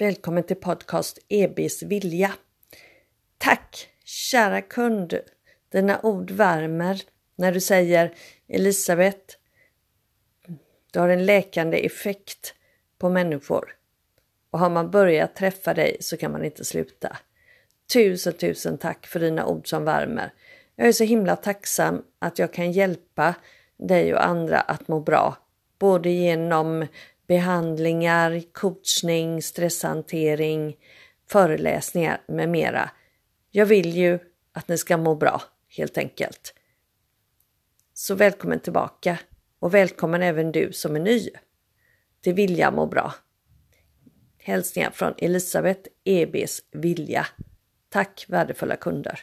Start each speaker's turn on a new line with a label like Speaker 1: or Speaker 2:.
Speaker 1: Välkommen till podcast EBs vilja. Tack kära kund. Dina ord värmer när du säger Elisabeth, du har en läkande effekt på människor. Och har man börjat träffa dig så kan man inte sluta. Tusen, tusen tack för dina ord som värmer. Jag är så himla tacksam att jag kan hjälpa dig och andra att må bra. Både genom behandlingar, coachning, stresshantering, föreläsningar med mera. Jag vill ju att ni ska må bra helt enkelt. Så välkommen tillbaka och välkommen även du som är ny till Vilja må bra. Hälsningar från Elisabeth EBs Vilja. Tack värdefulla kunder!